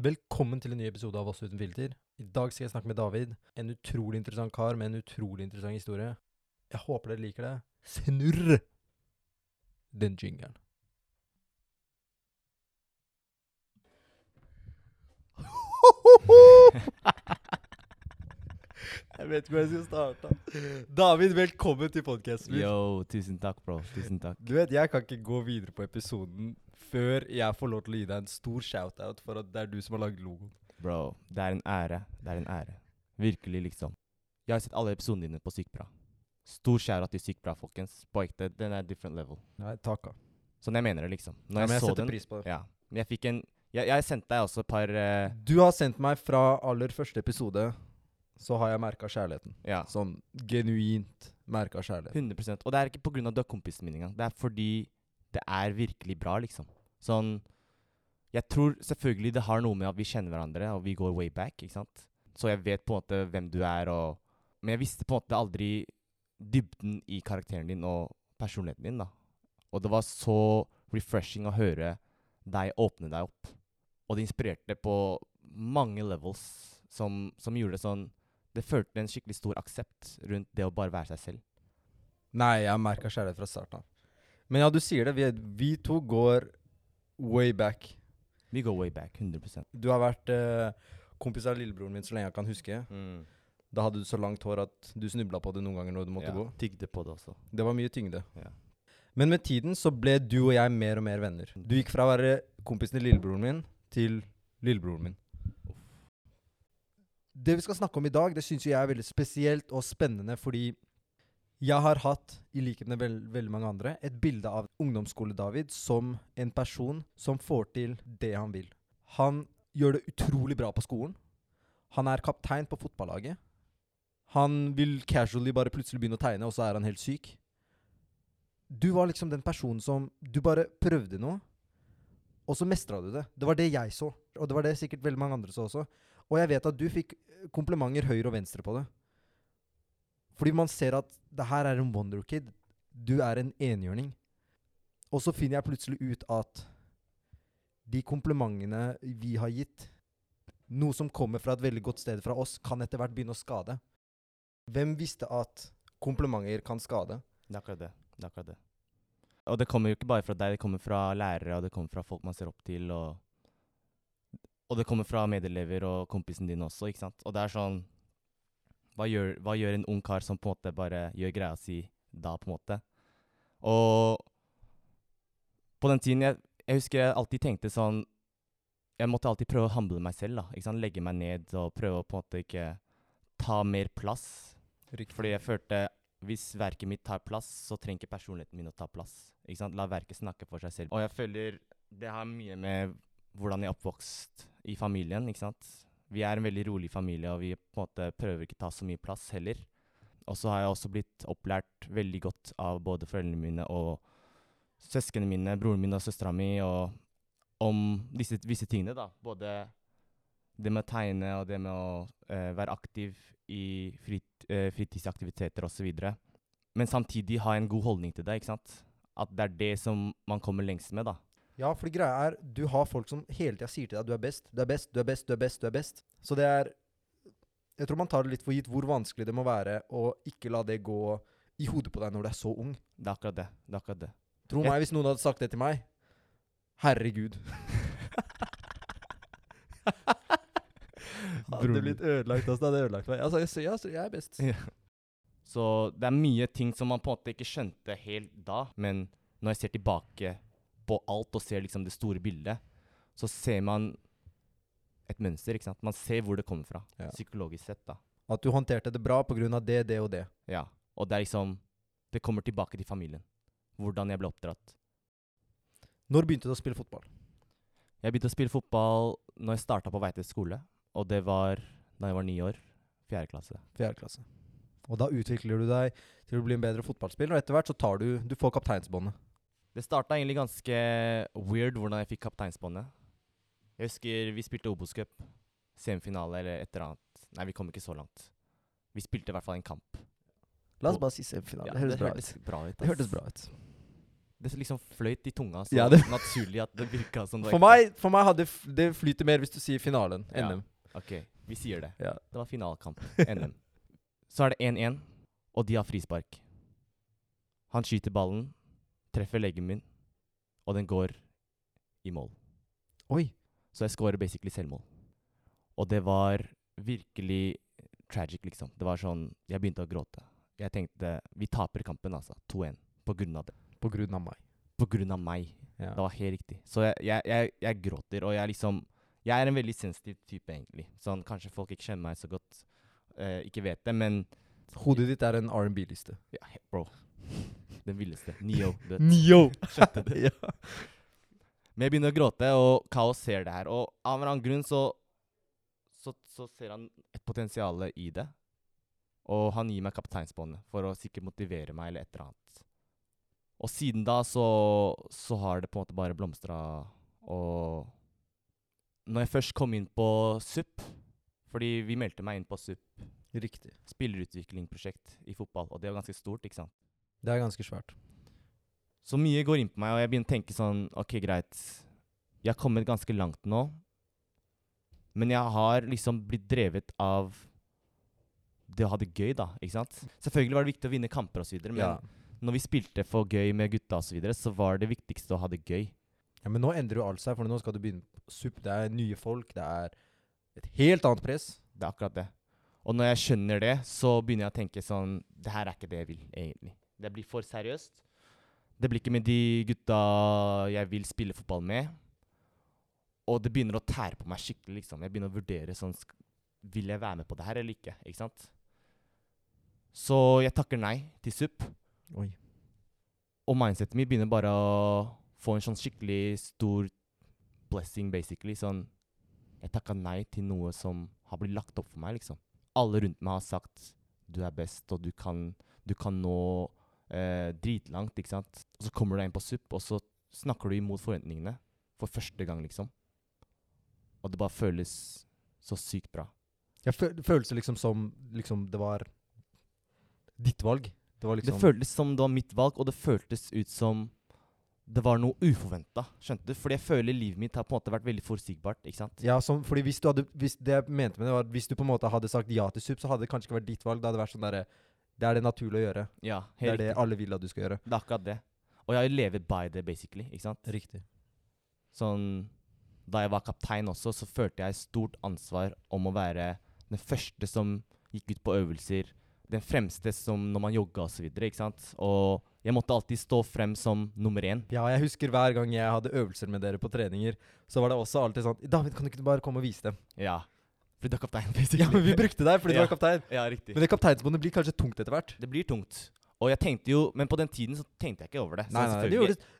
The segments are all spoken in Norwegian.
Velkommen til en ny episode av Oss uten filter. I dag skal jeg snakke med David. En utrolig interessant kar med en utrolig interessant historie. Jeg håper dere liker det. Snurr den jingeren. jeg vet ikke hvor jeg skal starte. David, velkommen til podkasten min. Yo, tusen takk, bro. Tusen takk. Du vet, Jeg kan ikke gå videre på episoden før jeg får lov til å gi deg en stor shout-out for at det er du som har lagd logoen. Bro, det er en ære. Det er en ære. Virkelig, liksom. Jeg har sett alle episodene dine på Sykt bra. Stor shout-out til Sykt bra, folkens. På ekte, den er different level. Nei, takka. Sånn jeg mener det, liksom. Ja, Når men jeg, jeg så setter den pris på det. Ja. Men jeg fikk en Jeg, jeg sendte deg også et par uh, Du har sendt meg fra aller første episode, så har jeg merka kjærligheten. Ja. Sånn genuint merka kjærlighet. 100% Og det er ikke av du er kompisen min engang. Det er fordi det er virkelig bra, liksom. Sånn Jeg tror selvfølgelig det har noe med at vi kjenner hverandre, og vi går way back, ikke sant. Så jeg vet på en måte hvem du er, og Men jeg visste på en måte aldri dybden i karakteren din og personligheten din, da. Og det var så refreshing å høre deg åpne deg opp. Og det inspirerte på mange levels som, som gjorde det sånn Det følte en skikkelig stor aksept rundt det å bare være seg selv. Nei, jeg merka kjærlighet fra starten av. Men ja, du sier det. Vi, vi to går way back. Vi går way back. 100% Du har vært eh, kompis av lillebroren min så lenge jeg kan huske. mm. Da hadde du så langt hår at du snubla på det noen ganger når du måtte ja. gå. Tygde på det også. Det var mye tyngde. Ja. Men med tiden så ble du og jeg mer og mer venner. Du gikk fra å være kompisen til lillebroren min til lillebroren min. Det vi skal snakke om i dag, det syns jeg er veldig spesielt og spennende fordi jeg har hatt, i likhet med veld, veldig mange andre, et bilde av ungdomsskole-David som en person som får til det han vil. Han gjør det utrolig bra på skolen. Han er kaptein på fotballaget. Han vil casually bare plutselig begynne å tegne, og så er han helt syk. Du var liksom den personen som Du bare prøvde noe, og så mestra du det. Det var det jeg så, og det var det sikkert veldig mange andre så også. Og jeg vet at du fikk eh, komplimenter høyre og venstre på det. Fordi man ser at det her er en wonder kid. Du er en enhjørning. Og så finner jeg plutselig ut at de komplimentene vi har gitt, noe som kommer fra et veldig godt sted fra oss, kan etter hvert begynne å skade. Hvem visste at komplimenter kan skade? Det er akkurat det. Det er akkurat det. Og det kommer jo ikke bare fra deg, det kommer fra lærere, og det kommer fra folk man ser opp til, og Og det kommer fra medelever og kompisen din også, ikke sant. Og det er sånn hva gjør, hva gjør en ung kar som på en måte bare gjør greia si da, på en måte? Og på den tiden jeg, jeg husker jeg alltid tenkte sånn Jeg måtte alltid prøve å handle meg selv, da. Ikke sant? Legge meg ned og prøve å på en måte ikke ta mer plass. Fordi jeg følte hvis verket mitt tar plass, så trenger ikke personligheten min å ta plass. Ikke sant? La verket snakke for seg selv. Og jeg føler det har mye med hvordan jeg er oppvokst i familien. ikke sant? Vi er en veldig rolig familie, og vi på en måte prøver ikke ta så mye plass heller. Og så har jeg også blitt opplært veldig godt av både foreldrene mine og søsknene mine, broren min og søstera mi, og om disse, visse tingene, da. Både det med å tegne og det med å eh, være aktiv i frit, eh, fritidsaktiviteter osv. Men samtidig ha en god holdning til det. ikke sant? At det er det som man kommer lengst med. da. Ja, for greia er, du har folk som hele tida sier til deg du er best, du er best, du er best, du er best. du er best. Så det er Jeg tror man tar det litt for gitt hvor vanskelig det må være å ikke la det gå i hodet på deg når du er så ung. Det er akkurat det. det, er akkurat det. Tro meg, hvis noen hadde sagt det til meg Herregud. Hadde det blitt ødelagt. Altså, det hadde ødelagt meg. Altså, jeg, sier- altså, jeg er best. Ja. Så det er mye ting som man på en måte ikke skjønte helt da, men når jeg ser tilbake på alt og ser liksom det store bildet, så ser man et mønster. ikke sant? Man ser hvor det kommer fra, Ja. psykologisk sett. da. At du håndterte det bra pga. det, det og det. Ja. Og det er liksom Det kommer tilbake til familien. Hvordan jeg ble oppdratt. Når begynte du å spille fotball? Jeg begynte å spille fotball når jeg starta på Veitvet skole, og det var da jeg var ni år. Fjerde klasse. Fjerde klasse. Og da utvikler du deg til å bli en bedre fotballspiller, og etter hvert så tar du Du får kapteinsbåndet. Det starta egentlig ganske weird hvordan jeg fikk kapteinsbåndet. Jeg husker vi spilte Obos-cup, semifinale eller et eller annet. Nei, vi kom ikke så langt. Vi spilte i hvert fall en kamp. La oss bare si semifinale. Ja, det bra hørtes ut. bra ut. Det hørtes bra ut. Det liksom fløyt i tunga så Ja, det- naturlig at det virka som det var For meg, for meg hadde det flyter mer hvis du sier finalen. Ja. NM. OK, vi sier det. Ja. Det var finalkamp. NM. Så er det 1-1, og de har frispark. Han skyter ballen, treffer leggen min, og den går i mål. Oi. Så jeg scorer basically selvmål. Og det var virkelig tragic, liksom. Det var sånn Jeg begynte å gråte. Jeg tenkte Vi taper kampen, altså. 2-1. På grunn av det. På grunn av meg. På grunn av meg. Ja. Det var helt riktig. Så jeg, jeg, jeg, jeg gråter, og jeg liksom Jeg er en veldig sensitiv type, egentlig. Sånn Kanskje folk ikke kjenner meg så godt, eh, ikke vet det, men Hodet ditt er en R&B-liste. ja, bro. Den villeste. Neo. Neo! Skjønte det. ja. Men jeg begynner å gråte, og Kaos ser det her. Og av en eller annen grunn så, så, så ser han et potensial i det. Og han gir meg kapteinsbåndet for å sikkert motivere meg eller et eller annet. Og siden da så, så har det på en måte bare blomstra. Og når jeg først kom inn på SUP Fordi vi meldte meg inn på SUP, Riktig. spillerutviklingsprosjekt i fotball, og det var ganske stort, ikke sant. Det er ganske svært. Så mye går inn på meg, og jeg begynner å tenke sånn OK, greit. Jeg har kommet ganske langt nå. Men jeg har liksom blitt drevet av det å ha det gøy, da. ikke sant? Selvfølgelig var det viktig å vinne kamper osv., men Ja. når vi spilte for gøy med gutta osv., så, videre, så var det viktigste å ha det gøy. ja, Men nå endrer jo alt seg, for nå skal du begynne på SUP. Det er nye folk, det er et helt annet press. Det er akkurat det. Og når jeg skjønner det, så begynner jeg å tenke sånn Det her er ikke det jeg vil, egentlig. Det blir for seriøst. Det blir ikke med de gutta jeg vil spille fotball med. Og det begynner å tære på meg skikkelig, liksom. Jeg begynner å vurdere sånn Vil jeg være med på det her eller ikke? Ikke sant? Så jeg takker nei til SUP. Oi. Og mindsetet mitt begynner bare å få en sånn skikkelig stor blessing, basically. Sånn Jeg takka nei til noe som har blitt lagt opp for meg, liksom. Alle rundt meg har sagt du er best, og du kan, du kan nå eh, dritlangt, ikke sant. Og så kommer du deg inn på SUP, og så snakker du imot forventningene for første gang, liksom. Og det bare føles så sykt bra. Ja, føl det føles liksom som liksom, det var ditt valg. Det var liksom Det føltes som det var mitt valg, og det føltes ut som det var noe uforventa. Skjønte du? Fordi jeg føler livet mitt har på en måte vært veldig forutsigbart. ikke sant? Ja, som, fordi hvis du hadde hvis Det jeg mente med det, var at hvis du på en måte hadde sagt ja til SUP, så hadde det kanskje ikke vært ditt valg. Det hadde vært sånn derre Det er det naturlig å gjøre. Ja, Det er riktig. det alle vil at du skal gjøre. Det er akkurat det. Og jeg har levet by det, basically. ikke sant? Riktig. Sånn, Da jeg var kaptein også, så følte jeg stort ansvar om å være den første som gikk ut på øvelser. Den fremste som når man jogga osv. ikke sant? Og jeg måtte alltid stå frem som nummer én. Ja, jeg husker hver gang jeg hadde øvelser med dere på treninger, så var det også alltid sånn David, kan du ikke bare komme og vise dem? Ja. Fordi du er kaptein, basically. Ja, men vi brukte deg fordi du Ja. var kaptein. Ja, riktig. Men det kapteinsbåndet blir kanskje tungt etter hvert. Det blir tungt. Og jeg tenkte jo Men på den tiden så tenkte jeg ikke over det. Nei, nei, nei, det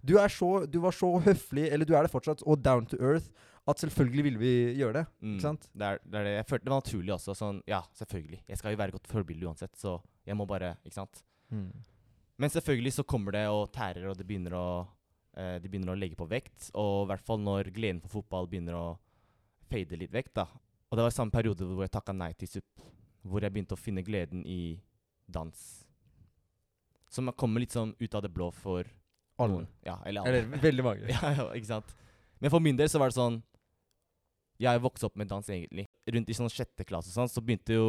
du, så, du var så høflig, eller du er det fortsatt, og down to earth, at selvfølgelig ville vi gjøre det. Mm, Ikke sant? Det er, det er det. Jeg følte det var naturlig også. Sånn, ja, selvfølgelig. Jeg skal jo være godt forbilde uansett, så jeg må bare Ikke sant. Men selvfølgelig så kommer det og tærer, og det begynner å eh, De begynner å legge på vekt. Og i hvert fall når gleden for fotball begynner å fade litt vekk, da. Og det var samme periode hvor jeg takka nei til SUP. Hvor jeg begynte å finne gleden i dans. Som kommer litt sånn ut av det blå for Alle. Ja, eller alle. Eller veldig mange. Ja, ja, ikke sant? Men for min del så var det sånn Jeg vokste opp med dans, egentlig. Rundt i sånn sjette klasse og sånn, så begynte jo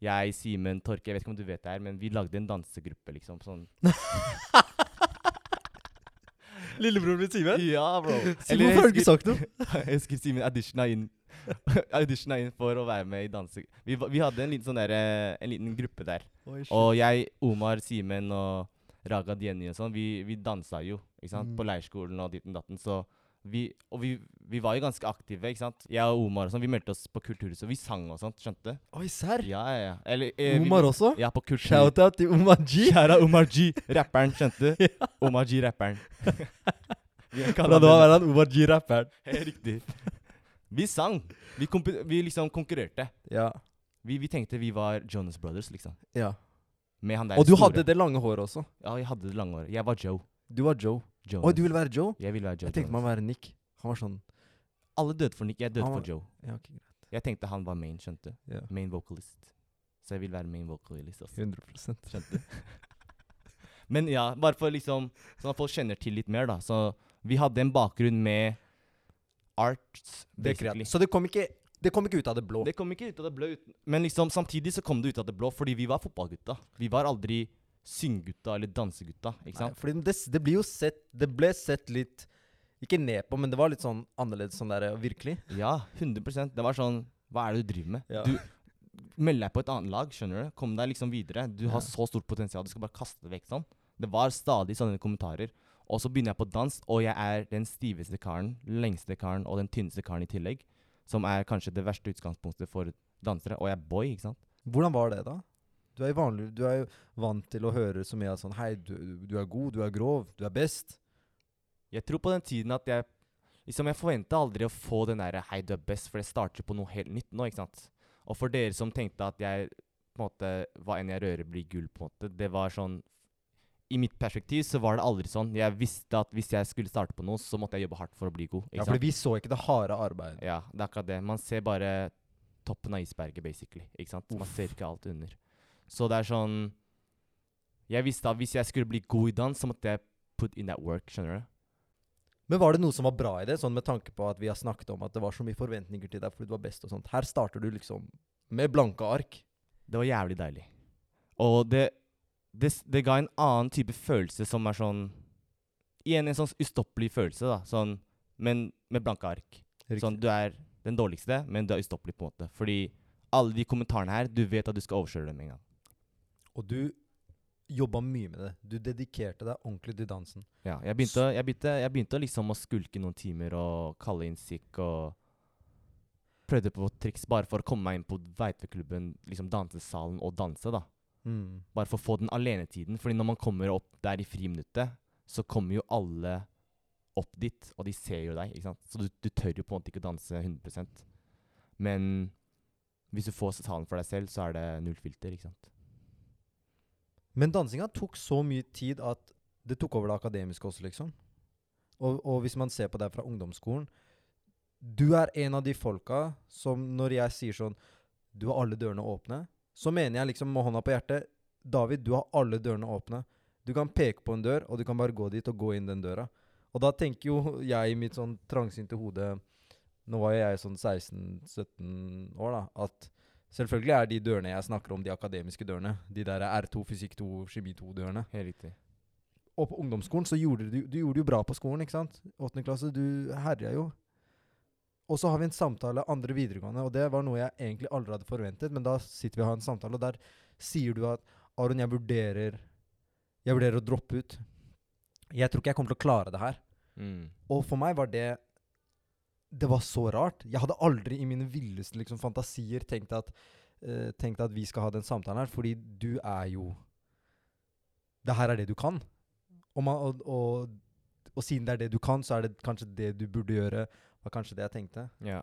jeg, Simen, Torke Jeg vet ikke om du vet det her, men vi lagde en dansegruppe, liksom. Sånn. Lillebroren min Simen? Ja, bro. Simen, du ikke sagt noe? jeg husker Simen auditiona inn Auditiona inn for å være med i danse... Vi, vi hadde en liten sånn der, eh, En liten gruppe der. Og jeg, Omar, Simen og Raga Dieni og sånn, vi, vi dansa jo ikke sant? på Mm. leirskolen og ditten datten. Så vi, og vi, vi var jo ganske aktive, ikke sant. Jeg og Omar og sånn, vi meldte oss på Kulturhuset. Vi sang og sånt, skjønte du? Oi, serr? Ja, ja, ja. Eller, eh, vi- Omar også? Ja, på kultur. Shout-out til Omar G. Kjære Omar G, rapperen, skjønte du? Omar G, rapperen. Vi Fra kaller nå han Omar G-rapperen. Helt riktig. Vi sang. Vi, vi liksom konkurrerte. Ja. Vi, vi tenkte vi var Jonas Brothers, liksom. ja. Med han der Og du store. hadde det lange håret også. Ja, jeg hadde det lange håret. Jeg var Joe. Du var Joe. Jonas. Oi, du vil være Joe? Jeg vil være Joe Jeg tenkte man Jonas. være Nick. Han var sånn Alle døde for Nick, jeg døde Han for Joe. Ja, ok, greit. Jeg tenkte han var main, skjønte du. Ja. Main vocalist. Så jeg vil være main vocalist også. 100 Skjønte du? Men ja, bare for liksom Sånn at folk kjenner til litt mer, da. Så vi hadde en bakgrunn med arts, Det er basically. greit. Så det kom, ikke, det kom ikke ut av det blå. Det kom ikke ut av det blå, uten, men liksom samtidig så kom det ut av det blå, fordi vi var fotballgutta. Vi var aldri synggutta eller dansegutta, ikke Nei, fordi det, det blir jo sett Det ble sett litt Ikke ned på, men det var litt sånn annerledes sånn der Virkelig. Ja, 100% Det var sånn Hva er det du driver med? Ja. Du melder deg på et annet lag, skjønner du? Kom deg liksom videre. Du Ja. har så stort potensial, du skal bare kaste det vekk sånn. Det var stadig sånne kommentarer. Og så begynner jeg på dans, og jeg er den stiveste karen, lengste karen og den tynneste karen i tillegg. Som er kanskje det verste utgangspunktet for dansere. Og jeg er boy, ikke sant? Hvordan var det, da? Du er, vanlig, du er vant til å høre så mye sånn Hei, du, du er god, du er grov, du er best. Jeg tror på den tiden at jeg Liksom, jeg forventa aldri å få den derre 'hei, du er best', for det starter på noe helt nytt nå, ikke sant. Og for dere som tenkte at jeg på en måte, hva enn jeg rører, blir gull, på en måte, det var sånn I mitt perspektiv så var det aldri sånn. Jeg visste at hvis jeg skulle starte på noe, så måtte jeg jobbe hardt for å bli god. Ja, for vi så ikke det harde arbeidet. Ja, det er akkurat det. Man ser bare toppen av isberget, basically. Ikke sant? Man ser ikke alt under. Så det er sånn Jeg visste at hvis jeg skulle bli god i dans, så måtte jeg put in that work, skjønner du? Men var det noe som var bra i det, sånn med tanke på at vi har snakket om at det var så mye forventninger til deg fordi du var best og sånt. Her starter du liksom med blanke ark. Det var jævlig deilig. Og det, det, det ga en annen type følelse som er sånn Igjen en sånn ustoppelig følelse, da. Sånn, men med blanke ark. Sånn, du er den dårligste, men du er ustoppelig, på en måte. Fordi alle de kommentarene her, du vet at du skal overkjøre dem en gang. Og du jobba mye med det. Du dedikerte deg ordentlig til dansen. Ja, jeg begynte, jeg begynte, jeg begynte liksom å skulke noen timer og kalle inn sikk og Prøvde på triks bare for å komme meg inn på Veitveklubben, liksom dansesalen og danse, da. Mm. Bare for å få den alenetiden. Fordi når man kommer opp der i friminuttet, så kommer jo alle opp dit, og de ser jo deg, ikke sant. Så du, du tør jo på en måte ikke å danse 100% Men hvis du får salen for deg selv, så er det null filter, ikke sant. Men dansinga tok så mye tid at det tok over det akademiske også, liksom. Og, og hvis man ser på deg fra ungdomsskolen Du er en av de folka som når jeg sier sånn Du har alle dørene åpne, så mener jeg liksom med hånda på hjertet David, du har alle dørene åpne. Du kan peke på en dør, og du kan bare gå dit og gå inn den døra. Og da tenker jo jeg i mitt sånn trangsynte hode Nå var jo jeg sånn 16-17 år, da. At selvfølgelig er de dørene jeg snakker om, de akademiske dørene. De der R2, fysikk 2, kjemi 2-dørene. Helt riktig. Og på ungdomsskolen så gjorde du, du gjorde jo bra på skolen, ikke sant? Åttende klasse, du herja jo. Og så har vi en samtale andre videregående, og det var noe jeg egentlig aldri hadde forventet, men da sitter vi og har en samtale, og der sier du at Aron, jeg vurderer Jeg vurderer å droppe ut. Jeg tror ikke jeg kommer til å klare det her. Mm. Og for meg var det Det var så rart. Jeg hadde aldri i mine villeste liksom, fantasier tenkt at, uh, tenkt at vi skal ha den samtalen her, fordi du er jo Det her er det du kan. Og, man, og, og, og siden det er det du kan, så er det kanskje det du burde gjøre. var kanskje det jeg tenkte. Ja.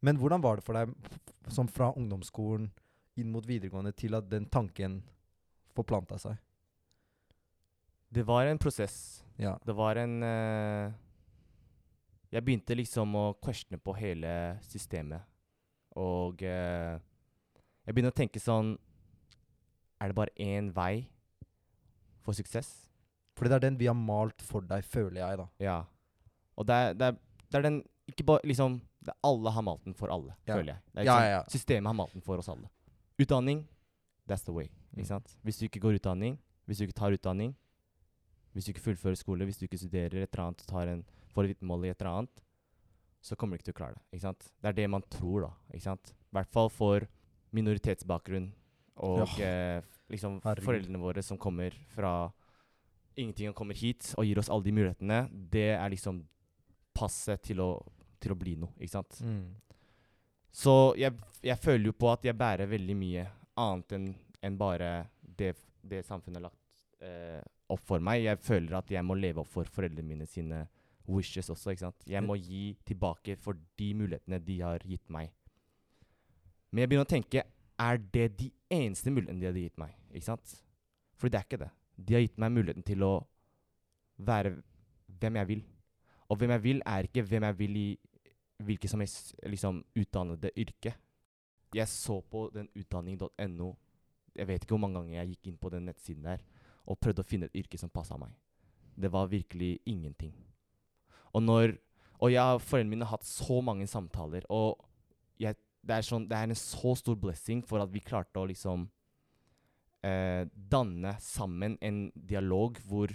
Men hvordan var det for deg som fra ungdomsskolen inn mot videregående til at den tanken forplanta seg? Det var en prosess. Ja. Det var en eh, Jeg begynte liksom å questione på hele systemet. Og eh, jeg begynte å tenke sånn Er det bare én vei for suksess? Fordi det er den vi har malt for deg, føler jeg, da. Ja. Og det er, det er, det er den Ikke bare liksom det er Alle har malt den for alle, Ja. føler jeg. Det er liksom, ja, ja. Systemet har malt den for oss alle. Utdanning, that's the way. Mm. Ikke sant? Hvis du ikke går utdanning, hvis du ikke tar utdanning, hvis du ikke fullfører skole, hvis du ikke studerer et eller annet, tar en, får et vitnemål i et eller annet, så kommer du ikke til å klare det. Ikke sant? Det er det man tror, da. Ikke sant? I hvert fall for minoritetsbakgrunn og eh, liksom Herregud. foreldrene våre som kommer fra ingenting og kommer hit og gir oss alle de mulighetene. Det er liksom passet til å, til å bli noe, ikke sant? Mm. Så jeg, jeg føler jo på at jeg bærer veldig mye annet enn en bare det, det samfunnet har lagt eh, opp for meg. Jeg føler at jeg må leve opp for foreldrene mine sine wishes også. ikke sant? Jeg må gi tilbake for de mulighetene de har gitt meg. Men jeg begynner å tenke er det de eneste mulighetene de hadde gitt meg? ikke sant? Fordi det er ikke det. De har gitt meg muligheten til å være hvem jeg vil. Og hvem jeg vil, er ikke hvem jeg vil i hvilket som helst liksom, utdannede yrke. Jeg så på den utdanning.no Jeg vet ikke hvor mange ganger jeg gikk inn på den nettsiden der. og prøvde å finne et yrke som passa meg. Det var virkelig ingenting. Og når Og og foreldrene mine har hatt så mange samtaler, og jeg, det, er sånn, det er en så stor blessing for at vi klarte å liksom eh, danne sammen en dialog hvor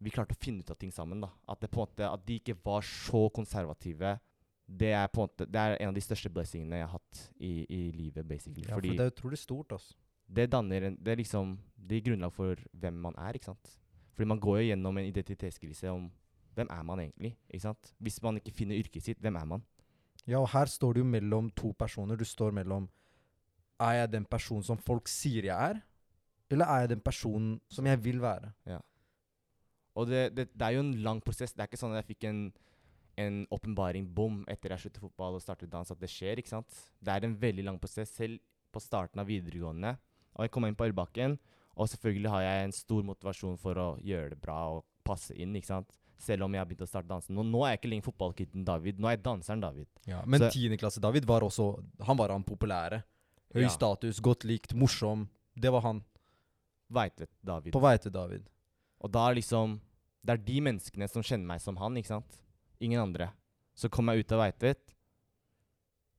vi klarte å finne ut av ting sammen. da. At, det på en måte, at de ikke var så konservative. Det er, på en måte, det er en av de største blessingene jeg har hatt i, i livet, basically. Ja, Fordi for det er utrolig stort, altså. det danner en, Det er liksom Det gir grunnlag for hvem man er, ikke sant. Fordi man går jo gjennom en identitetskrise om hvem er man egentlig, ikke sant. Hvis man ikke finner yrket sitt, hvem er man? Ja, og her står du jo mellom to personer. Du står mellom Er jeg den personen som folk sier jeg er? Eller er jeg den personen som jeg vil være? Ja. Og det, det, det er jo en lang prosess. Det er ikke sånn at jeg fikk en en åpenbaring bom etter jeg sluttet fotball og startet dans, at det skjer. ikke sant? Det er en veldig lang prosess, selv på starten av videregående. Og jeg kom inn på Ølbakken, og selvfølgelig har jeg en stor motivasjon for å gjøre det bra og passe inn, ikke sant? Selv om jeg har begynt å starte dansen. Nå, nå er jeg ikke lenger fotballkitten David, nå er jeg danseren David. Ja, men Så- tiendeklasse David var også Han var han populære. Høy Ja. status, godt likt, morsom. Det var han. Veitvet David. På vei til David. Og da er liksom Det er de menneskene som kjenner meg som han, ikke sant? Ingen andre. Så kommer jeg ut av Veitvet,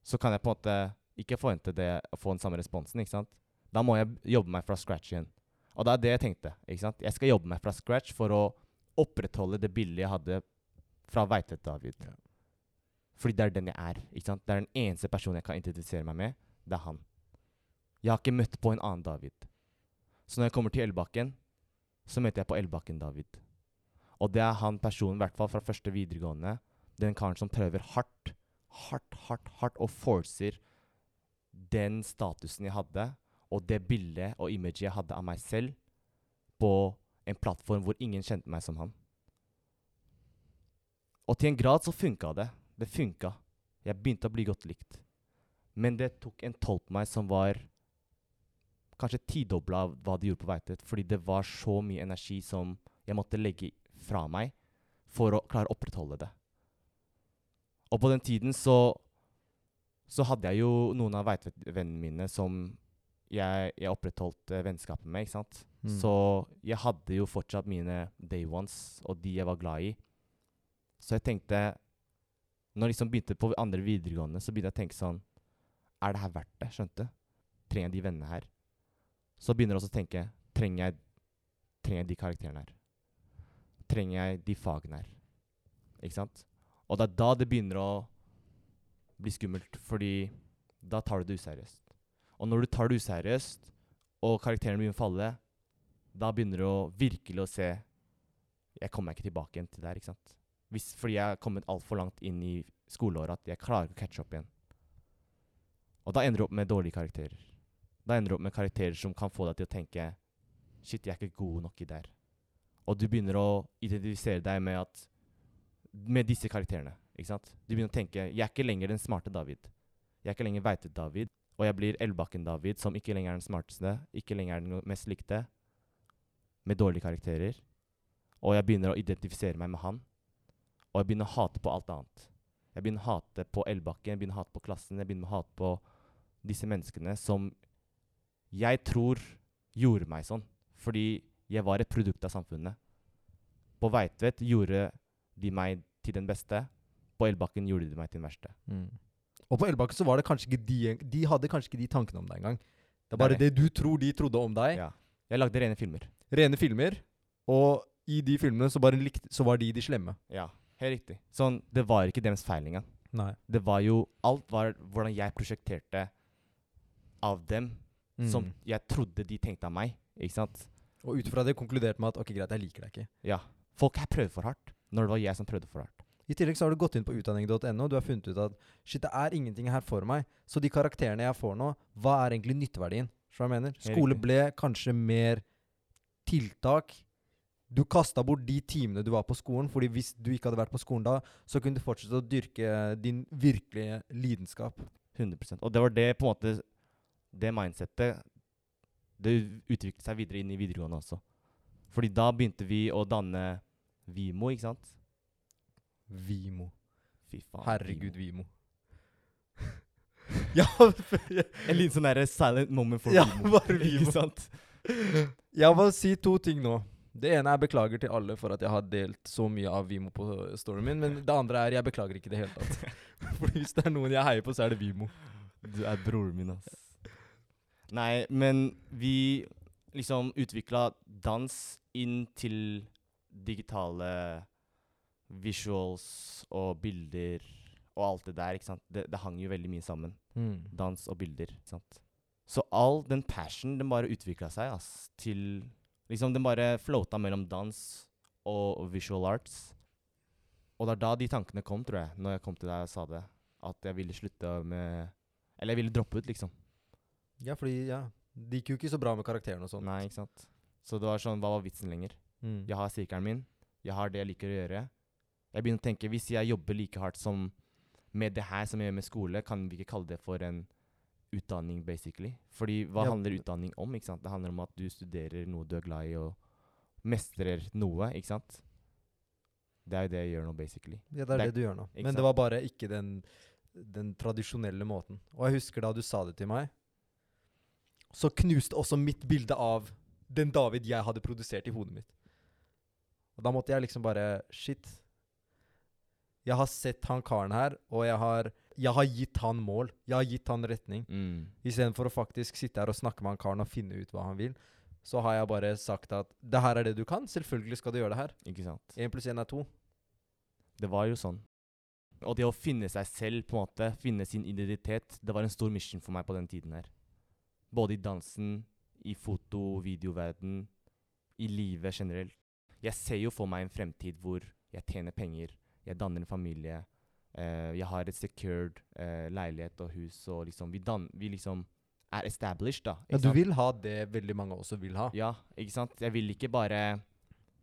så kan jeg på en måte ikke forvente det å få den samme responsen, ikke sant? Da må jeg jobbe meg fra scratch igjen. Og det er det jeg tenkte, ikke sant? Jeg skal jobbe meg fra scratch for å opprettholde det bildet jeg hadde fra Veitvet David. Ja. Fordi det er den jeg er, ikke sant? Det er den eneste personen jeg kan identifisere meg med. Det er han. Jeg har ikke møtt på en annen David. Så når jeg kommer til Elbakken, så møter jeg på Elbakken David. Og det er han personen, i hvert fall fra første videregående, den karen som prøver hardt, hardt, hardt, hardt, og forcer den statusen jeg hadde, og det bildet og imaget jeg hadde av meg selv, på en plattform hvor ingen kjente meg som han. Og til en grad så funka det. Det funka. Jeg begynte å bli godt likt. Men det tok en toll på meg som var kanskje tidobla av hva de gjorde på Veitvet. Fordi det var så mye energi som jeg måtte legge fra meg for å klare å opprettholde det. Og på den tiden så så hadde jeg jo noen av Veitvet-vennene mine som jeg, jeg opprettholdt eh, vennskapet med, ikke sant. Mm. Så jeg hadde jo fortsatt mine day ones, og de jeg var glad i. Så jeg tenkte Når jeg liksom begynte på andre videregående, så begynte jeg å tenke sånn Er det her verdt det? Skjønte? Trenger jeg de vennene her? Så begynner jeg også å tenke Trenger jeg, trenger jeg de karakterene her? Trenger jeg de fagene her? Ikke sant? Og det er da det begynner å bli skummelt, fordi da tar du det useriøst. Og når du tar det useriøst, og karakterene begynner å falle, da begynner du å virkelig å se Jeg kommer ikke tilbake igjen til det her, ikke sant? Hvis, fordi jeg har kommet altfor langt inn i skoleåret at jeg klarer ikke å catche opp igjen. Og da ender du opp med dårlige karakterer. Da ender du opp med karakterer som kan få deg til å tenke Shit, jeg er ikke god nok i det her. Og du begynner å identifisere deg med at Med disse karakterene. ikke sant? Du begynner å tenke Jeg er ikke lenger den smarte David. Jeg er ikke lenger veitet David. Og jeg blir Elbakken-David, som ikke lenger er den smarteste, ikke lenger er den mest likte, med dårlige karakterer. Og jeg begynner å identifisere meg med han. Og jeg begynner å hate på alt annet. Jeg begynner å hate på Elbakken, jeg begynner å hate på klassen, jeg begynner å hate på disse menneskene som jeg tror gjorde meg sånn. Fordi jeg var et produkt av samfunnet. På Veitvet gjorde de meg til den beste. På Elbakken gjorde de meg til den verste. Mm. Og på Elbakken så var det kanskje ikke de De hadde kanskje ikke de tankene om deg engang. Det er bare Nei. det du tror de trodde om deg. Ja. Jeg lagde rene filmer. Rene filmer. Og i de filmene så, bare likt, så var de de slemme. Ja, helt riktig. Sånn, det var ikke deres feil engang. Nei. Det var jo Alt var hvordan jeg prosjekterte av dem, som Mm. jeg trodde de tenkte av meg. Ikke sant? Og ut ifra det konkluderte med at ok, greit, jeg liker deg ikke. Ja. Folk her prøvde for hardt, når det var jeg som prøvde for hardt. I tillegg så har du gått inn på utdanning.no, du har funnet ut at shit, det er ingenting her for meg. Så de karakterene jeg får nå, hva er egentlig nytteverdien? Skole ble kanskje mer tiltak. Du kasta bort de timene du var på skolen, fordi hvis du ikke hadde vært på skolen da, så kunne du fortsette å dyrke din virkelige lidenskap. 100% Og det var det på en måte Det mindsettet Det utviklet seg videre inn i videregående også. Fordi da begynte vi å danne Vimo, ikke sant? Vimo. Fy faen. Herregud, Vimo. Vimo. ja, En liten sånn derre silent moment for Ja, Vimo. bare Vimo. Ikke sant? Jeg må si to ting nå. Det ene er beklager til alle for at jeg har delt så mye av Vimo på storyen min. Men det andre er jeg beklager ikke i det hele tatt. For hvis det er noen jeg heier på, så er det Vimo. Du er broren min, ass. Nei, men vi liksom utvikla dans inn til digitale visuals og bilder og alt det der, ikke sant. Det, det hang jo veldig mye sammen. Mm. Dans og bilder, ikke sant. Så all den passion, den bare utvikla seg, ass, til Liksom, den bare floata mellom dans og visual arts. Og det er da de tankene kom, tror jeg, når jeg kom til deg og sa det. At jeg ville slutte med Eller jeg ville droppe ut, liksom. Ja, fordi ja, det gikk jo ikke så bra med karakteren og sånn. Nei, ikke sant. Så det var sånn, hva var vitsen lenger? Mm. Jeg har sirkelen min, jeg har det jeg liker å gjøre. Jeg begynner å tenke, hvis jeg jobber like hardt som med det her som jeg gjør med skole, kan vi ikke kalle det for en utdanning, basically? Fordi hva Ja. handler utdanning om, ikke sant? Det handler om at du studerer noe du er glad i, og mestrer noe, ikke sant? Det er jo det jeg gjør nå, basically. Ja, det er Det det, du gjør nå. Men sant? det var bare ikke den, den tradisjonelle måten. Og jeg husker da du sa det til meg, så knuste også mitt bilde av den David jeg hadde produsert i hodet mitt. Og da måtte jeg liksom bare Shit. Jeg har sett han karen her, og jeg har, jeg har gitt han mål. Jeg har gitt han retning. Mm. Istedenfor å faktisk sitte her og snakke med han karen og finne ut hva han vil, så har jeg bare sagt at det her er det du kan. Selvfølgelig skal du gjøre det her. Ikke sant? Én pluss én er to. Det var jo sånn. Og det å finne seg selv, på en måte, finne sin identitet, det var en stor mission for meg på den tiden her. Både i dansen, i foto- og videoverden, i livet generelt. Jeg ser jo for meg en fremtid hvor jeg tjener penger, jeg danner en familie, Uh, jeg har et secured uh, leilighet og hus, og liksom vi, dan vi liksom er established, da. Ja, ikke du sant? vil ha det veldig mange også vil ha. Ja, ikke sant? Jeg vil ikke bare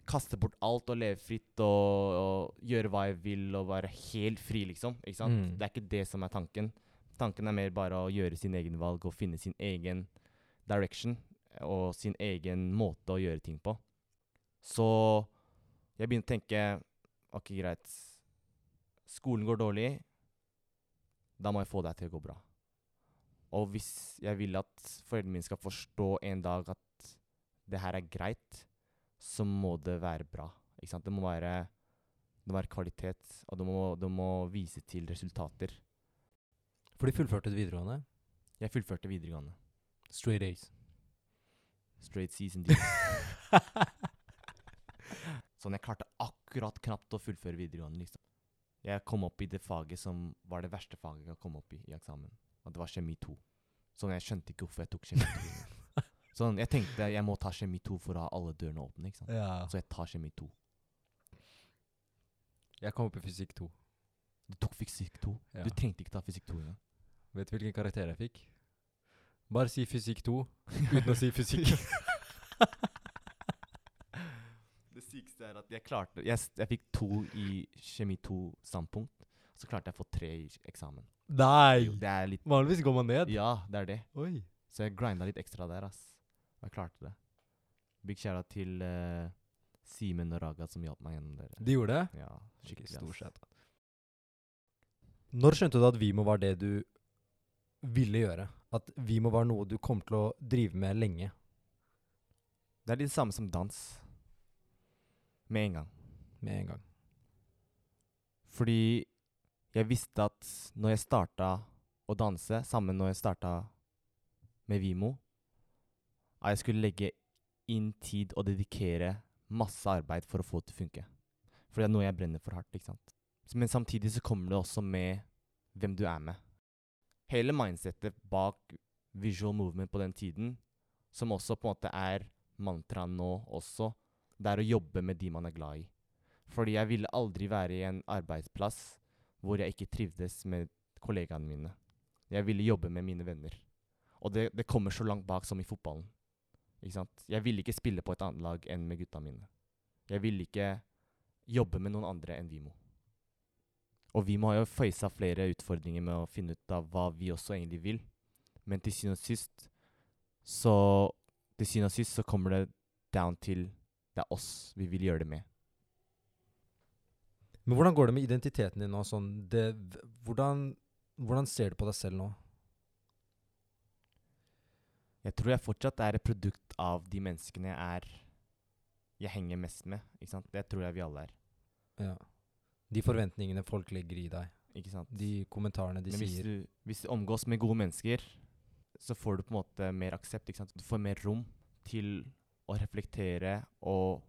kaste bort alt og leve fritt og, og gjøre hva jeg vil og være helt fri, liksom. Ikke sant? Mm. Det er ikke det som er tanken. Tanken er mer bare å gjøre sin egen valg og finne sin egen direction og sin egen måte å gjøre ting på. Så jeg begynte å tenke OK, greit. Skolen går dårlig. Da må jeg få deg til å gå bra. Og hvis jeg vil at foreldrene mine skal forstå en dag at det her er greit, så må det være bra. Ikke sant? Det må være, det må være kvalitet, og det må, det må vise til resultater. For de fullførte videregående. Jeg fullførte videregående. Straight A's. Straight C's and D's. Sånn, jeg klarte akkurat knapt å fullføre videregående, liksom. Jeg kom opp i det faget som var det verste faget jeg kom opp i i eksamen. Og det var kjemi 2. Sånn, jeg skjønte ikke hvorfor jeg tok kjemi 2. sånn, jeg tenkte jeg må ta kjemi 2 for å ha alle dørene åpne, ikke sant. Ja. Så jeg tar kjemi 2. Jeg kom opp i fysikk 2. Du tok fysikk 2. Ja. Du trengte ikke ta fysikk 2 engang. Vet du hvilken karakter jeg fikk? Bare si fysikk 2 uten å si fysikk. Det sykeste er at jeg klarte Jeg, jeg fikk to i kjemi 2-standpunkt. Så klarte jeg å få tre i eksamen. Nei! Jo, det er litt Vanligvis går man ned. Ja, det er det. Oi. Så jeg grinda litt ekstra der, ass. Og jeg klarte det. Big shout til uh, Simen og Raga som hjalp meg gjennom det. De gjorde det? Ja, skikkelig. Stor sett. Når skjønte du at Vimo var det du ville gjøre? At Vimo var noe du kom til å drive med lenge? Det er litt det samme som dans. Med en gang. Med en gang. Fordi jeg visste at når jeg starta å danse, sammen når jeg starta med Vimo, at jeg skulle legge inn tid og dedikere masse arbeid for å få det til å funke. For det er noe jeg brenner for hardt, ikke sant. Men samtidig så kommer det også med hvem du er med. Hele mindsetet bak visual movement på den tiden, som også på en måte er mantraen nå også, det er å jobbe med de man er glad i. Fordi jeg ville aldri være i en arbeidsplass hvor jeg ikke trivdes med kollegaene mine. Jeg ville jobbe med mine venner. Og det, det kommer så langt bak som i fotballen. Ikke sant? Jeg ville ikke spille på et annet lag enn med gutta mine. Jeg ville ikke jobbe med noen andre enn Vimo. Og Vimo har jo faisa flere utfordringer med å finne ut av hva vi også egentlig vil. Men til syvende og sist så Til syvende og sist så kommer det down til det er oss vi vil gjøre det med. Men hvordan går det med identiteten din nå? Sånn, det, hvordan, hvordan ser du på deg selv nå? Jeg tror jeg fortsatt er et produkt av de menneskene jeg er Jeg henger mest med. Ikke sant? Det tror jeg vi alle er. Ja. De forventningene folk legger i deg. Ikke sant? De kommentarene de Men hvis sier. du, hvis du omgås med gode mennesker, så får du på en måte mer aksept. Ikke sant? Du får mer rom til å reflektere og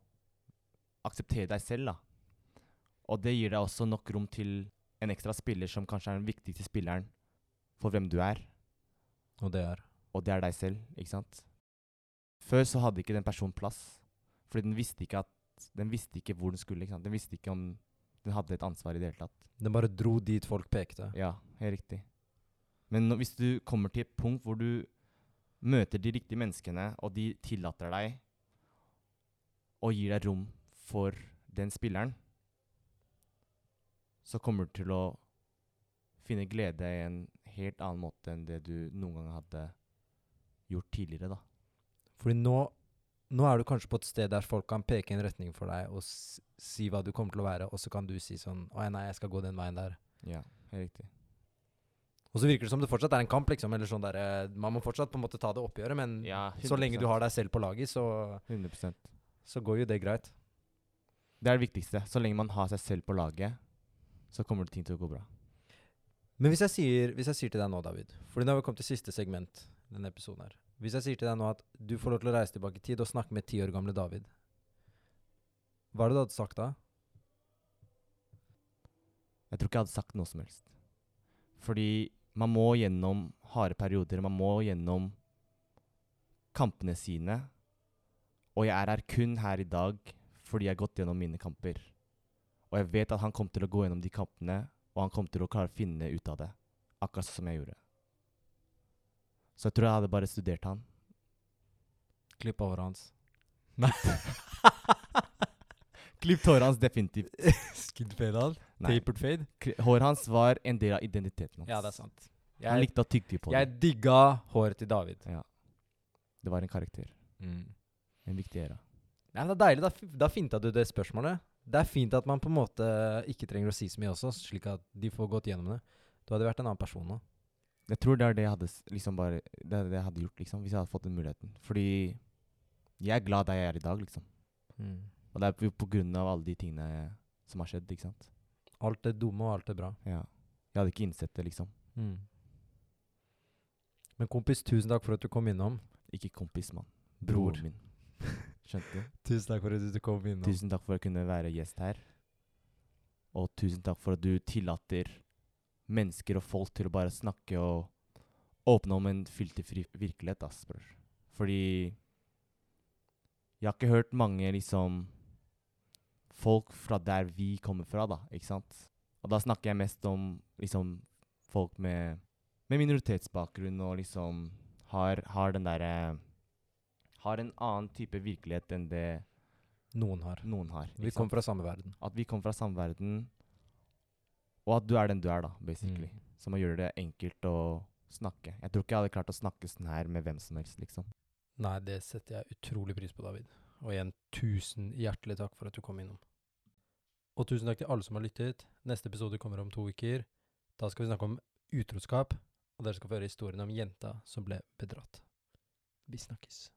akseptere deg selv. da. Og det gir deg også nok rom til en ekstra spiller som kanskje er den viktigste spilleren for hvem du er, Og det er og det er deg selv. ikke sant? Før så hadde ikke den personen plass, fordi den visste ikke at den visste ikke hvor den skulle. ikke sant? Den visste ikke om den hadde et ansvar i det hele tatt. Den bare dro dit folk pekte. Ja, helt riktig. Men nå, hvis du kommer til et punkt hvor du møter de riktige menneskene, og de tillater deg og gir deg rom for den spilleren, så kommer du til å finne glede i en helt annen måte enn det du noen gang hadde gjort tidligere, da. Fordi nå, nå er du kanskje på et sted der folk kan peke en retning for deg og si hva du kommer til å være, og så kan du si sånn Å nei, jeg skal gå den veien der. Ja, helt riktig. Og så virker det som det fortsatt er en kamp, liksom. Eller sånn der, eh, Man må fortsatt på en måte ta det oppgjøret, men Ja, så lenge du har deg selv på laget, så, 100 så går jo det greit. Det er det viktigste. Så lenge man har seg selv på laget, så kommer det ting til å gå bra. Men hvis jeg sier, hvis jeg sier til deg nå, David For nå har vi kommet til siste segment denne episoden her. Hvis jeg sier til deg nå at du får lov til å reise tilbake i tid og snakke med ti år gamle David, hva er det du hadde sagt da? Jeg tror ikke jeg hadde sagt noe som helst. Fordi man må gjennom harde perioder. Man må gjennom kampene sine. Og jeg er her kun her i dag fordi jeg har gått gjennom mine kamper. Og jeg vet at han kom til å gå gjennom de kampene, og han kom til å klare å finne ut av det. Akkurat sånn som jeg gjorde. Så jeg tror jeg hadde bare studert han. Klipp håret hans. Nei. Klippet håret hans definitivt. Skin fade han? Tapered fade? Håret hans var en del av identiteten hans. Ja, det er sant. Han likte å tygge på det. jeg digga håret til David. Ja. Det var en karakter. Mm. En viktig æra. Ja, men det er deilig. Da, da finta du det spørsmålet. Det er fint at man på en måte ikke trenger å si så mye også, slik at de får gått gjennom det. Du hadde vært en annen person nå. Jeg tror det er det jeg hadde liksom bare Det er det jeg hadde gjort, liksom, hvis jeg hadde fått den muligheten. Fordi jeg er glad der jeg er i dag, liksom. Og det er på grunn av alle de tingene som har skjedd, ikke sant. Alt det dumme og alt det bra. Ja. Jeg hadde ikke innsett det, liksom. Men kompis, tusen takk for at du kom innom. Ikke kompis, mann. Bror. Broren min. Skjønte? Tusen takk for at du kom innom. Tusen takk for å kunne være gjest her. Og tusen takk for at du tillater mennesker og folk til å bare snakke og åpne om en filterfri virkelighet, ass, bror. Fordi jeg har ikke hørt mange liksom folk fra der vi kommer fra, da, ikke sant? Og da snakker jeg mest om liksom folk med, med minoritetsbakgrunn og liksom har, har den derre Har en annen type virkelighet enn det Noen har. noen har. Vi kommer fra samme verden. At vi kommer fra samme verden, og at du er den du er, da, basically. Mm. Som å gjøre det enkelt å snakke. Jeg tror ikke jeg hadde klart å snakke sånn her med hvem som helst, liksom. Nei, det setter jeg utrolig pris på, David. Og igjen, tusen hjertelig takk for at du kom innom. Og tusen takk til alle som har lyttet. Neste episode kommer om to uker. Da skal vi snakke om utroskap, og dere skal få høre historien om jenta som ble bedratt. Vi snakkes.